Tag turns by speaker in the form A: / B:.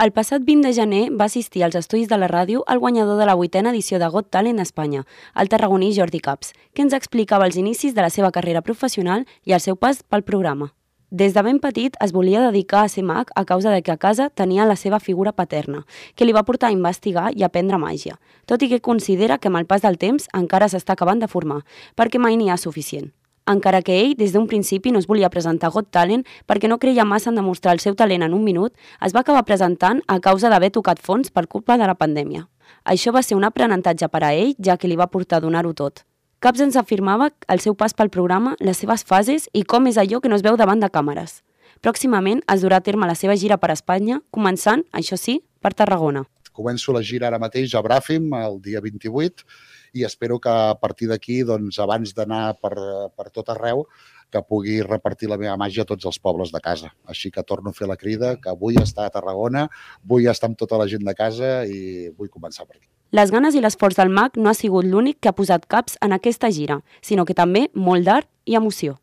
A: El passat 20 de gener va assistir als estudis de la ràdio el guanyador de la vuitena edició de Got Talent Espanya, el tarragoní Jordi Caps, que ens explicava els inicis de la seva carrera professional i el seu pas pel programa. Des de ben petit es volia dedicar a ser mag a causa de que a casa tenia la seva figura paterna, que li va portar a investigar i aprendre màgia, tot i que considera que amb el pas del temps encara s'està acabant de formar, perquè mai n'hi ha suficient encara que ell des d'un principi no es volia presentar a Got Talent perquè no creia massa en demostrar el seu talent en un minut, es va acabar presentant a causa d'haver tocat fons per culpa de la pandèmia. Això va ser un aprenentatge per a ell, ja que li va portar a donar-ho tot. Caps ens afirmava el seu pas pel programa, les seves fases i com és allò que no es veu davant de càmeres. Pròximament es durà a terme la seva gira per Espanya, començant, això sí, per Tarragona.
B: Començo la gira ara mateix a Bràfim, el dia 28, i espero que a partir d'aquí, doncs, abans d'anar per, per tot arreu, que pugui repartir la meva màgia a tots els pobles de casa. Així que torno a fer la crida, que vull estar a Tarragona, vull estar amb tota la gent de casa i vull començar per aquí.
A: Les ganes i l'esforç del mag no ha sigut l'únic que ha posat caps en aquesta gira, sinó que també molt d'art i emoció.